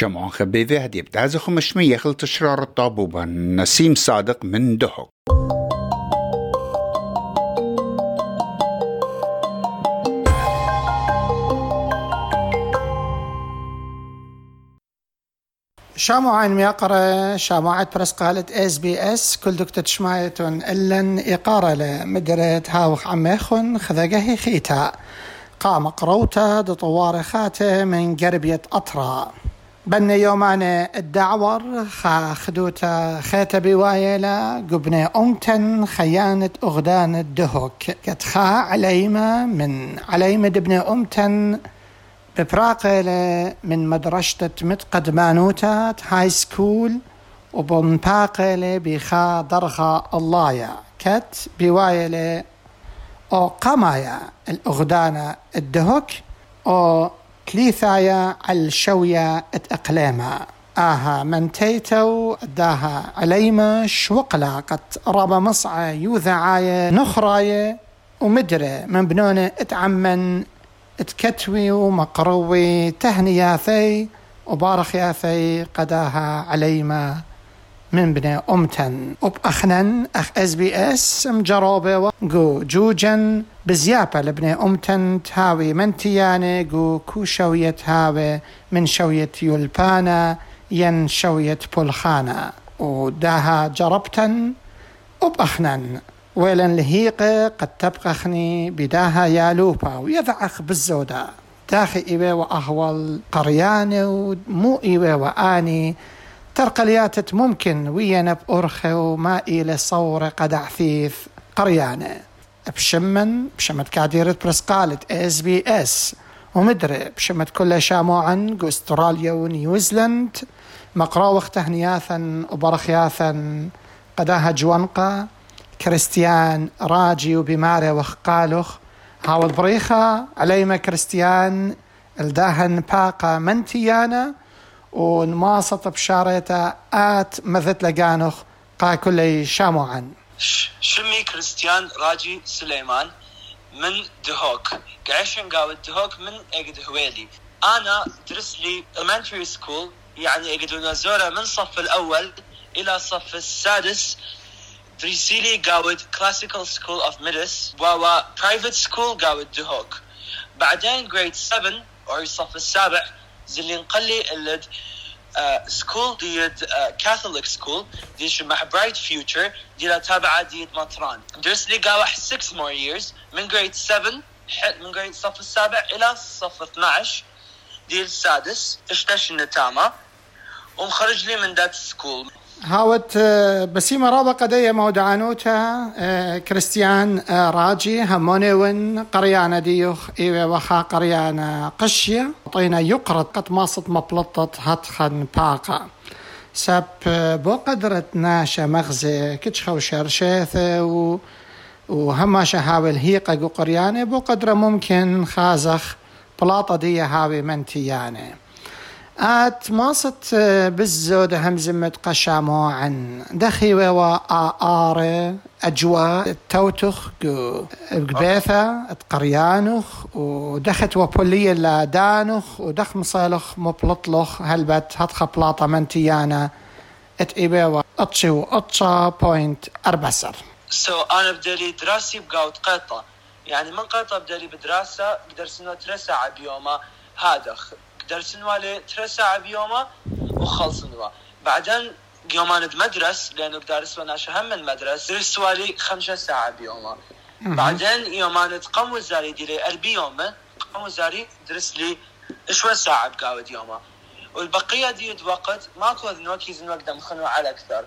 شمعون خبيذي هدي بتعزخ مشمي يخل تشرار الطابوبة نسيم صادق من دهك شامعين ميقرة شامعة برس قالت اس بي اس كل دكتور شمايتون إلن إقارة لمدرت هاوخ عميخن خذقه خيتا قام قروتا دطوار خاته من قربية أطرا. بني يومان الدعور خا خدوتا خيتا بوايلا قبني أمتن خيانة أغدان الدهوك. كتخا عليما من عليما دبني أمتن ببراقلة من مدرسة متقد مانوتات هاي سكول وبن باقلة بخا درخا اللايا كت بوايلة أو قمايا الأغدانة الدهك أو كليثايا الشوية اتأقليما آها من تيتو داها عليما شوقلا قد رابا مصعى يوذعايا نخرايا ومدري. من بنونة اتعمن تكتوي ومقروي تهنياثي وبارخ ياثي قداها عليما. من بني أمتن. وبأخنن أخ اس بي اس مجروبة جو جوجن. بزيابة لبني أمتن تهاوي من تياني جو كو شوية هاوي من شوية يلبانا ين شوية بولخانا. وداها جربتن. وبأخنن ولن لهيقة قد تبقخني بداها يالوبا ويضعخ بالزودا داخي إيوه وأهول قرياني ومو إيوه وآني ترقلياتت ممكن وينا بأرخي وما إلى صورة قد عثيث قريانة. بشمن بشمت كاديرة برس قالت إس بي إس. ومدري بشمت كل شاموعا استراليا ونيوزيلند. مقراوخ تهنياثا وبرخياثا. قداها جوانقا. كريستيان راجي وبمارة وخقالخ هاو بريخة. عليما كريستيان. الداهن باقة منتيانا. ونماصط بشاريتا آت مثل لقانخ قا كل شاموعا. شمي كريستيان راجي سليمان من دهوك. قعشن قاوة دهوك من اقد هويلي آنا درس لي elementary school يعني اقد نزوره من صف الأول إلى الصف السادس. دريسيلي قاود كلاسيكال سكول اوف ميدس و برايفت سكول قاود دهوك. بعدين جريد 7 أو الصف السابع زلي نقلي اللد سكول ديد كاثوليك سكول دي شمح برايت فيوتشر لا تابعة ديد مطران. درس لي قاوح 6 more years من جريد 7 من جريد الصف السابع إلى الصف 12 دي السادس اشتش النتامة. ومخرج لي من ذات سكول هاوت بسيمة رابا قدية مودعانوتا كريستيان راجي هموني ون قريانا ديوخ إيوه وخا قريانا قشية. طينا يقرد قد ماصط مبلطت هتخن باقا سب بو قدرت ناشا مغزي كتشخو شرشيثة و وهما شهاوي الهيقة قريانة بو قدر ممكن خازخ بلاطة دي هاوي منتيانة. آت ماصت بالزود همزمة قشامو عن دخي و آر أجواء توتخ قبيثة قريانخ ودخت وبولية لا دانخ ودخ مصالخ مبلطلخ هلبت هتخ بلاطة منتيانا ات إيبيوا أطشي وأطشا بوينت أربسر. سو أنا بدالي دراسي بقاوت قيطة يعني من قيطة بدالي بدراسة بدرسنا ترسع بيوما هادخ. درسن ثلاث ساعة بيومه وخلصنوا بعدين يومان مدرس لأنه بدرس وأنا هم من مدرس درس والي خمسة ساعة بيومه بعدين يومان قم وزاري دي لي أربي يومه قم وزاري درس لي شوي ساعة بقاود يومه والبقية دي وقت ماكو نوكيز نقدر مخنو على أكثر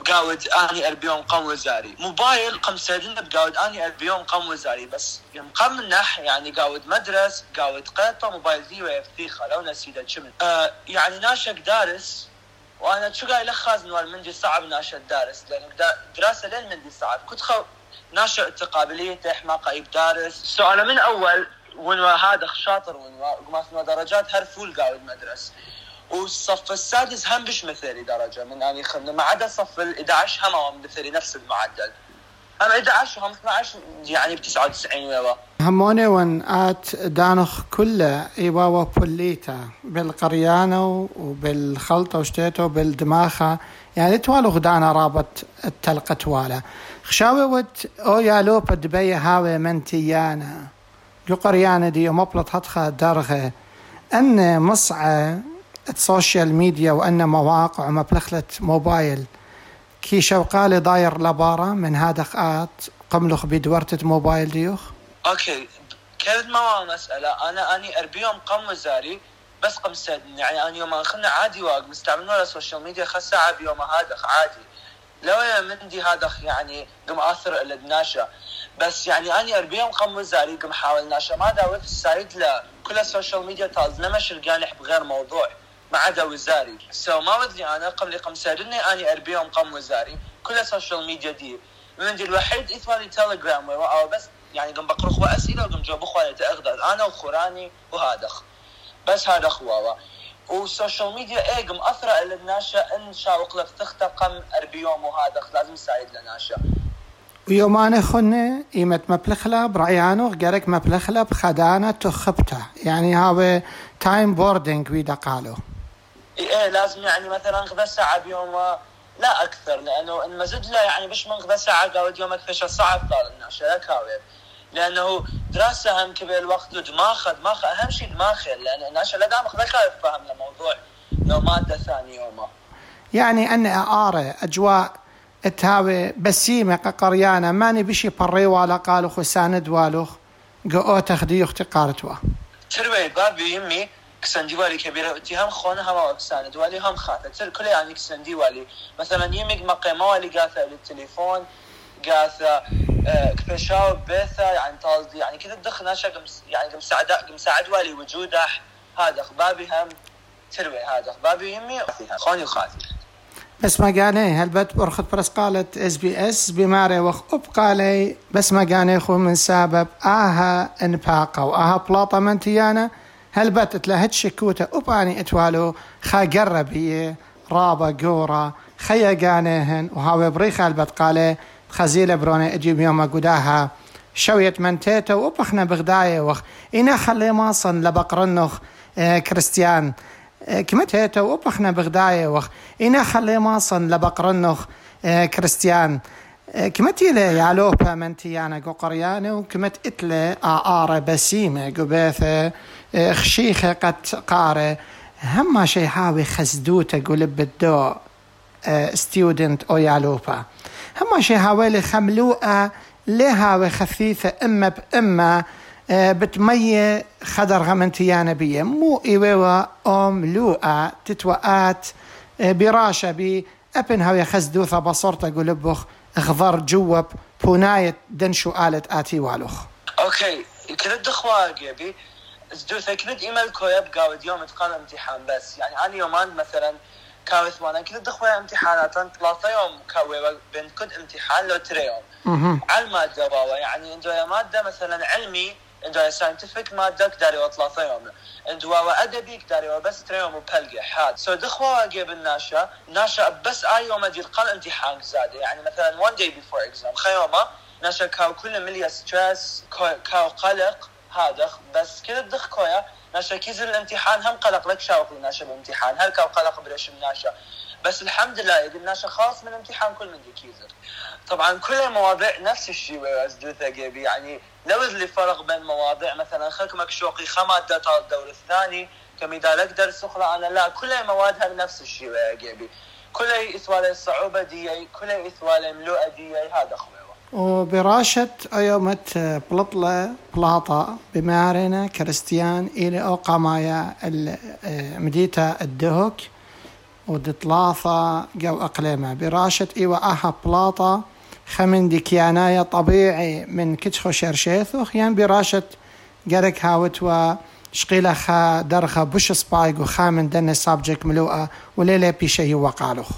بقاود آني البيوم قم وزاري. موبايل قم سيدنا بقاود آني البيوم قم وزاري. بس يوم قم نح يعني قاود مدرس قاود قيطه موبايل دي ويفتيخه لو نسيت شمن آه يعني ناشك دارس. وأنا شو قايل؟ خاز نوال مندي صعب ناشا دارس. لأنه دراسة لين مندي صعب. كنت خو حماقه يب دارس. سؤال من أول ونوا هذا شاطر ونوا درجات هر فول قاود مدرس. والصف السادس هم مش مثالي درجة. من يعني خلنا ما عدا صف ال 11 هم مثالي نفس المعدل. هم 11 وهم 12 يعني ب 99 ويوا هموني ون آت دانخ كله إيواوا بوليتا. بالقريانة وبالخلطة وشتيتو بالدماخة. يعني توالو غدانا رابط التلقة توالا. خشاوي ود أو يالو بدبي هاوي منتيانا جو قريانة دي مبلط هتخا درغة. أن مصعة السوشيال ميديا وأن مواقع ومبلخلة موبايل. كي شوقالي داير لبارة من هذا آت قملخ بدورتة موبايل ديوخ. أوكي كانت ما مسألة. أنا أني أربيهم قم وزاري بس قم سدن يعني أنا يوم خلنا عادي واق مستعملين ولا السوشيال ميديا خس ساعة بيوم هذا عادي. لو مندي هذا يعني قم آثر الدناشة بس يعني أني أربيهم قم وزاري قم حاول ناشا ما داوي في السايد لا كل السوشيال ميديا تاز نمش القانح بغير موضوع. ما عدا وزاري. سو ما ودي أنا قبل قم سادني أني أربيهم قم وزاري. كل السوشيال ميديا دي. من الوحيد اثوالي تليجرام أو بس يعني قم بقرخ واسئله وقم جاوب اخواني تاغدد أنا وخوراني وهادخ بس هذا خواوا والسوشيال ميديا إيه قم اثر الناشا إن شاوق لك تختقم اربيوم وهادخ لازم يساعد لناشا ويومان خنة إيمة مبلخلة غيرك مبلخلة بخدانة تخبته. يعني هذا تايم بوردينج ويدا قالوا إيه لازم يعني مثلا غذا ساعة بيوم لا أكثر لأنه إن مزج له يعني بش من غذا ساعة قاعد يوم أكثر صعب طال الناس لا كاويب لأنه دراسة هم كبير الوقت ودماغه دماغه أهم شيء دماغه لأن الناس لا دام خذا فهم الموضوع لو مادة ثانية يومه يعني أن أرى أجواء تهاوي بسيمة قريانة ماني بشي بري ولا قالوا خساند والو قو تخدي أختي قارتوا تروي بابي يمي كسنديوالي كبيرة اتي هم خونه هم كسان دوالي هم خاطر. تر كل يعني كسنديوالي مثلا يمك مقيمة والي قاثة للتليفون قاثة كفشاو بيثة يعني طالدي يعني كذا تدخل ناشا يعني مساعد مساعد والي وجوده هذا بابي هم تروي هذا. بابي يمي خوني وخاتي بس ما قالي هلبت برخت برس قالت اس بي اس بماري وخ اب قالي بس ما قالي خو من سبب آها انفاقه واها بلاطه من تيانا هلبت تلهت شكوته أباني إتوالو خا قربي رابا قورا خيا قانيهن وهاوي بريخ هلبت قالي خزيله بروني إجيب يوم قداها. شوية منتيتا وبخنا بغداية وخ إنا خلي ماصن لبقرنخ آه كريستيان. كمتهيتا وبخنا بغداية وخ إنا خلي ماصن لبقرنخ كريستيان. كمتي لي يا لوبا منتيانا قو قريانة وكمت إتلي آآرة بسيمة قبيثة. خشيخة قد قارة هما شي هاوي خزدوته قلب بالدو ستيودنت أو يالوبا هما شي هاوي خملوءة لهاوي خفيفة إما بإما بتمية خدر غمنتيانا بيه مو إيوة أم لوءة تتوقات براشة بي أبن هاوي خزدوثة بصرت قلبخ غضر جوب بوناية دنشو آلت آتي والوخ أوكي كنت دخوا جيبي زدوثة كنت ايميل كويب قاود يوم اتقان امتحان بس. يعني أنا يومان مثلا كاوث وأنا كنت دخوا امتحانات ثلاثة يوم كاوي بين كنت امتحان لو تري يوم على المادة باوا يعني عنده مادة مثلا علمي عنده ساينتفك مادة كداري ثلاثة يوم عنده ادبي كداري بس تري يوم وبلقى حاد. سو دخوا جيب الناشا ناشا بس اي يوم ادي قل امتحان زاده. يعني مثلا one day before exam. خيومه ناشا كاو كل مليا ستريس كاو قلق هذا بس كذا دخ كويا ناشا كيزر الامتحان هم قلق لك شاوق ناشا بالامتحان. هل كاو قلق بريش ناشا؟ بس الحمد لله يقول ناشا خاص من الامتحان كل من كيزر طبعا كل المواضيع نفس الشيء وازدوثة جيبي يعني لو اللي فرق بين مواضيع مثلا خكمك شوقي خمادة الدور الثاني كم إذا لك درس أخرى أنا لا. كل موادها نفس الشيء يا جيبي كل إثوال الصعوبة دي كل إثوال ملوءة دي هذا أخوي وبراشة أيومة بلطلة بلاطة بمارنا كريستيان إلى أوقامايا مديتا الدهك ودطلاثة جو أقليمة. براشة إيوة أها بلاطة خمن ديكيانايا طبيعي من كتخو شرشيثو خيان براشة قرك هاوت و شقيلة خا درخة بوش سبايق وخامن دن سابجيك ملوءة وليلة بيشي وقالوخ.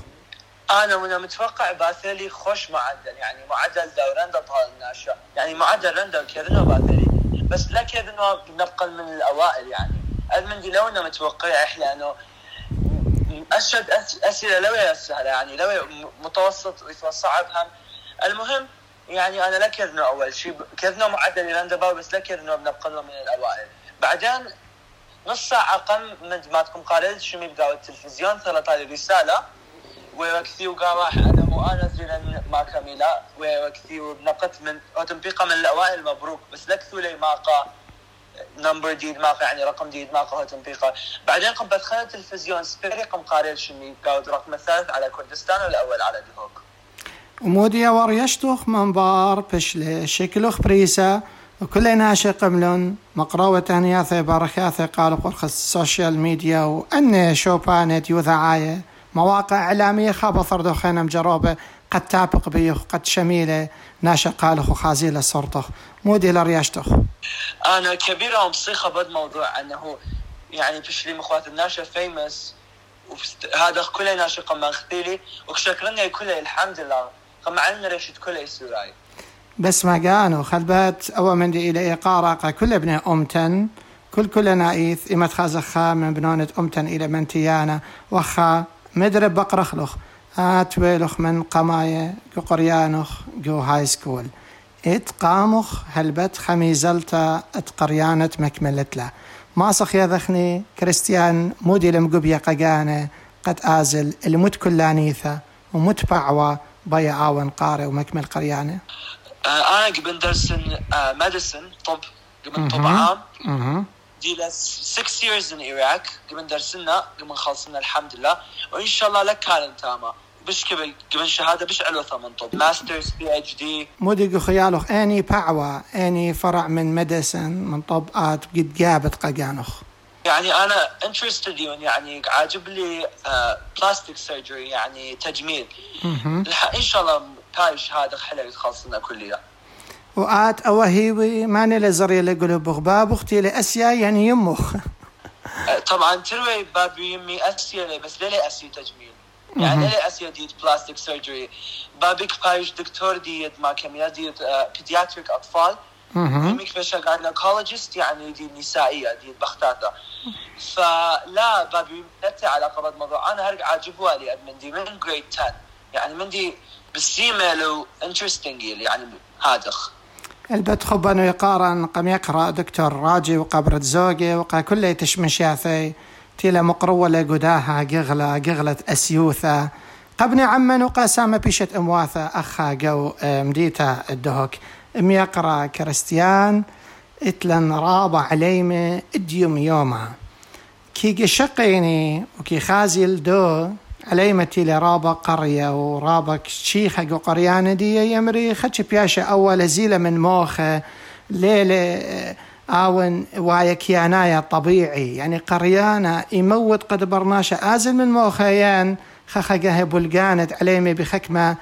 أنا وأنا متوقع باثلي خوش معدل يعني معدل دورندا طال الناشا يعني معدل رندا كيرنو باثلي بس لا كيرنو نبقى من الأوائل يعني. ادمندي لو أنا متوقع أحلى إنه اشد أسئلة لو سهله يعني لو متوسط وصعب هم. المهم يعني أنا لا كرنو أول شيء كرنو معدل يلاندباو بس لا كرنو بنبقى من الأوائل. بعدين نص ساعة قم من ما تكون قارئ شو يبقى التلفزيون ثلاثة رسالة. وقام انه أنا زين ما كاميلا وكثي ونقت من اوتمبيقا من الأوائل مبروك. بس لكثو لي ماقا نمبر ديد ماقا يعني رقم ديد ماقا اوتمبيقا بعدين قم بدخل التلفزيون سبيري قم قارئ شمي قاود رقم الثالث على كردستان والأول على دهوك. وموديا وريشتوخ منبار بشلي شكلوخ بريسا وكل ناشي قملون مقروة تانياثي باركاثي قالوا قرخ السوشيال ميديا وأن شوبانت يوثعاية مواقع إعلامية خابة ثردو خينا مجروبة قد تابق بيخ قد شميلة ناشا قالخ وخازيلة صرتخ مودي لرياشتخ أنا كبيرة ومصيخة بد موضوع أنه يعني بشلي مخوات الناشا فيمس هذا كله ناشا قم أختيلي وشكرنا كله الحمد لله. قم عنا رشد كله سوراي بس ما قانو خلبت أو من دي إلى إقارة كل ابن أمتن كل كل نايث إما تخازخا من بنونة أمتن إلى منتيانا وخا مدرب بقرخلخ آتويلخ من قماية جو قريانخ جو هاي سكول. إت قامخ هلبت خميزلتا إت قريانة مكملت له ماسخ يذخني كريستيان مودي لمقبيا قاقانة قد آزل المت كلانيثة ومت بعوة بيا آون قاري ومكمل قريانة. أنا قبل درس ميديسن طب قبل طب عام. دي 6 years in Iraq. قبل درسنا قبل خلصنا الحمد لله وإن شاء الله لك كان تاما بش قبل قبل شهادة بش علو ثمن طب ماسترز بي اتش دي مودي خيالوخ أني باعوا أني فرع من ميديسن من طب ات قد جابت قاقانوخ يعني أنا انترستد يعني عاجب لي بلاستيك سيرجري يعني تجميل. إن شاء الله هاي الشهادة حلوة تخلصنا كلية. وآت أوهيوي ماني لزري لقلوب بغباب أختي لأسيا يعني يمخ طبعا تروي باب يمي أسيا بس ليه أسيا تجميل. يعني ليه أسيا ديت بلاستيك سيرجري بابك بايش دكتور ديت ما كمية ديت بيدياتريك أطفال. يمك بشا جاينكولوجيست يعني دي نسائية دي بختاتة فلا بابي نتي على قبض موضوع. أنا هرق عاجبوا لي من دي من جريد 10 يعني من دي بالسيمة لو انترستنج يعني هادخ. البت خبن يقارن قم يقرأ دكتور راجي وقبرة زوجي وقا كله تشمشاثي تيلا مقروة لقداها قغلة قغلة أسيوثة قبني عمن وقاسامة بيشت أمواثة أخا جو مديتا الدهوك. أم يقرأ كريستيان إتلن رابع عليمة إديوم يوما. كي قشقيني وكي خازل دو عليمتي لرابا قرية ورابا شيخة قريانة دي يمري خدش بياشا أول زيلة من موخة ليلة آون وايا كيانايا طبيعي. يعني قريانة يموت قد برناشا آزل من موخيان خخقه بلقانت عليمي بخكمة.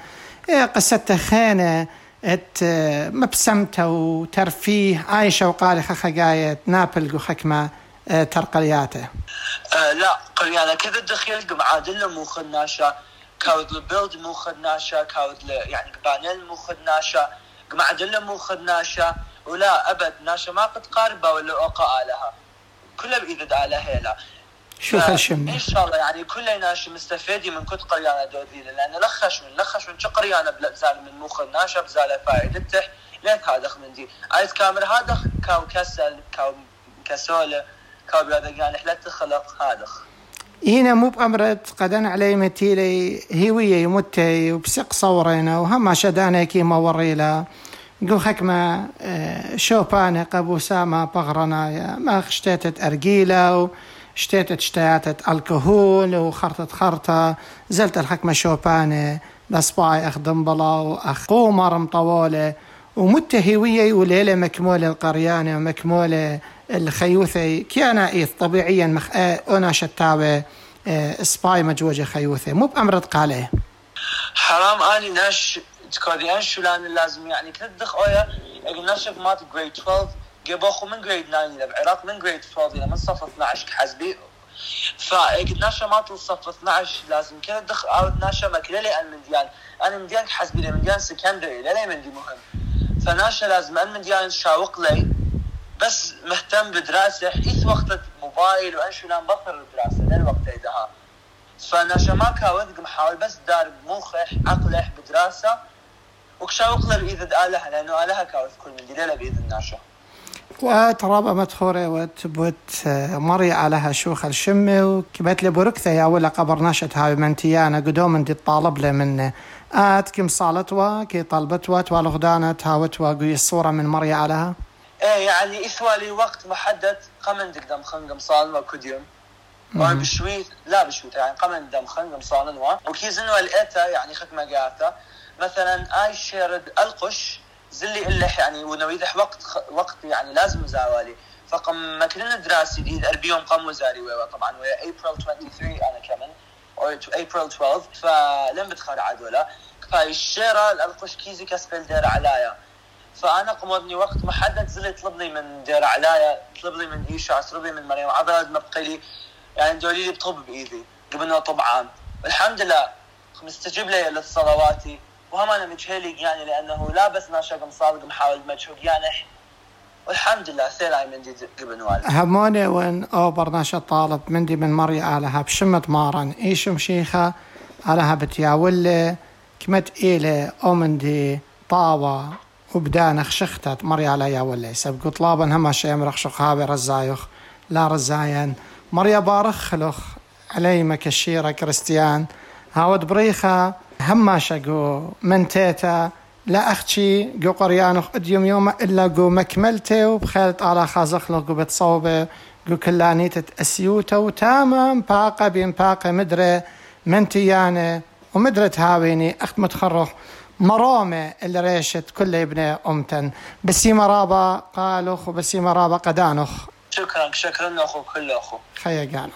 إيه قصته خينة ات مبسمتة وترفيه عايشة وقال خخقاية نابل وخكمة ترقلياته آه لا قريانا كذا دخيل قم عادل مو خناشا كاود البيلد مو خناشا كاود يعني قبانيل مو خناشا قم عادل مو خناشا ولا أبد ناشا ما قد قاربة ولا أوقع لها كلها بايد على لا شوف هالشم إن شاء الله يعني كل ناش مستفيدي من كنت قريانا دودينا لأن لخش من لخش من قريانا بزال من مخ الناشا بزال فائدته ليت هذا من دي عايز كامل هذا كاو كسل كاو كسوله كاو بهذا يعني حلت خلق هذا هنا مو بأمرة قدن علي متيلي هيوية يمتي وبسق صورينا وهم شدانا كي ما وريلا. قو حكمة شوبانة قبو ساما بغرنايا ما اشتيتت أرجيلة اشتيتت اشتياتت ألكهول وخرطت خرطة. زلت الحكمة شوبانة لصباعي أخ دنبلا وأخ قومر مطولة ومتهوية وليلة مكمولة القريانة ومكمولة الخيوثي كيانا إيث طبيعيا مخ... أنا شتاوي سباي مجوجة خيوثي مو بأمر قالة. حرام آني ناش تكاديان شو لأن لازم يعني كنت دخ اويا ناشف مات جريد 12 قبوخو من جريد 9 إلى بعراق من جريد 12 إلى من صف 12 كحزبي فايقد ناشا مات الصف 12 لازم كنت دخ آو ناشا مكلة لي آن منديان أنا منديان كحزبي لي منديان سكندري لا مندي مهم. فناشا لازم. آن منديان شاوق لي بس مهتم بدراسة حيث وقت موبايل وانشو لأن بطل الدراسة للوقت ايدها فناشا ما كاوذ محاول بس دار مخح عقلح بدراسة. وكشاوقنا بإيد آلهة لأنه آلهة كاوث كل من دليلة بإيد الناشا وترابة مدخورة وتبوت مري عليها شوخ الشمة وكبت لي بركثة يا ولا قبر ناشت هاي منتيانا قدوم دي طالب لي منه آت كم صالتوا كي طلبتوا توالغدانة هاوتوا قوي الصورة من مري عليها. إيه يعني إثوالي وقت محدد. قمن دقدم خنقم صال وكديوم بشوي لا بشوي يعني قمن دم خنقم صال وكيزنوا الإيتا يعني ختمة قاتا مثلا اي شيرد القش زلي إلح يعني ونويدح وقت خ... وقت يعني لازم زاوالي. فقم مكلنا دراسي دي أربيوم قام وزاري ويوا طبعا ويا April 23 أنا كمان. to April 12 فلم بتخار عدولا. فاي الشيرة القش كيزي كسبل دير علايا فأنا قمودني وقت محدد زلي طلب لي من دير علايا طلب لي من إيشا اطلب لي من مريم عضلات مبقي لي. يعني دولي لي بطب بإيدي قبلنا طبعا الحمد لله مستجيب لي للصلواتي وهم أنا متشهلق يعني لأنه لا بس ناشق مصادق محاول مجهوق يعني. والحمد لله سير من دي قبل والد هموني وين أو برناشا طالب مندي من مري علىها بشمت مارن ايشم شيخة علىها بتياولي كمت إيلي أو مندي طاوة. وبدانخ شختت مري على يا ولي سبقو طلابا هما شيء مرخشق هابي رزايخ. لا رزاين مريا بارخ خلخ علي مكشيرة كريستيان. هاود بريخة هما شقو من تيتا لا أختي جو قريانخ اديوم يوم إلا جو مكملته وبخيلت على خازخ جو بتصوبة. جو كلانيتة أسيوتا وتمام باقة بين باقة مدري من تيانة ومدري تهاويني. أخت متخرخ. مرامة اللي ريشت كل ابن أمتن بسيمة رابا قالوخ وبسيمة رابا قدانخ شكرا شكرا أخو كل أخو. خيا قانخ